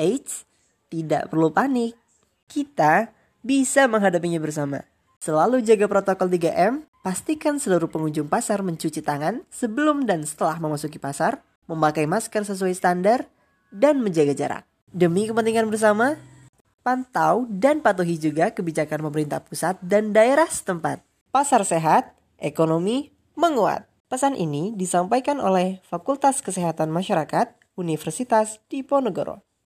Eits, tidak perlu panik. Kita bisa menghadapinya bersama. Selalu jaga protokol 3M, pastikan seluruh pengunjung pasar mencuci tangan sebelum dan setelah memasuki pasar, memakai masker sesuai standar, dan menjaga jarak. Demi kepentingan bersama, pantau dan patuhi juga kebijakan pemerintah pusat dan daerah setempat. Pasar sehat, ekonomi menguat. Pesan ini disampaikan oleh Fakultas Kesehatan Masyarakat Universitas Diponegoro.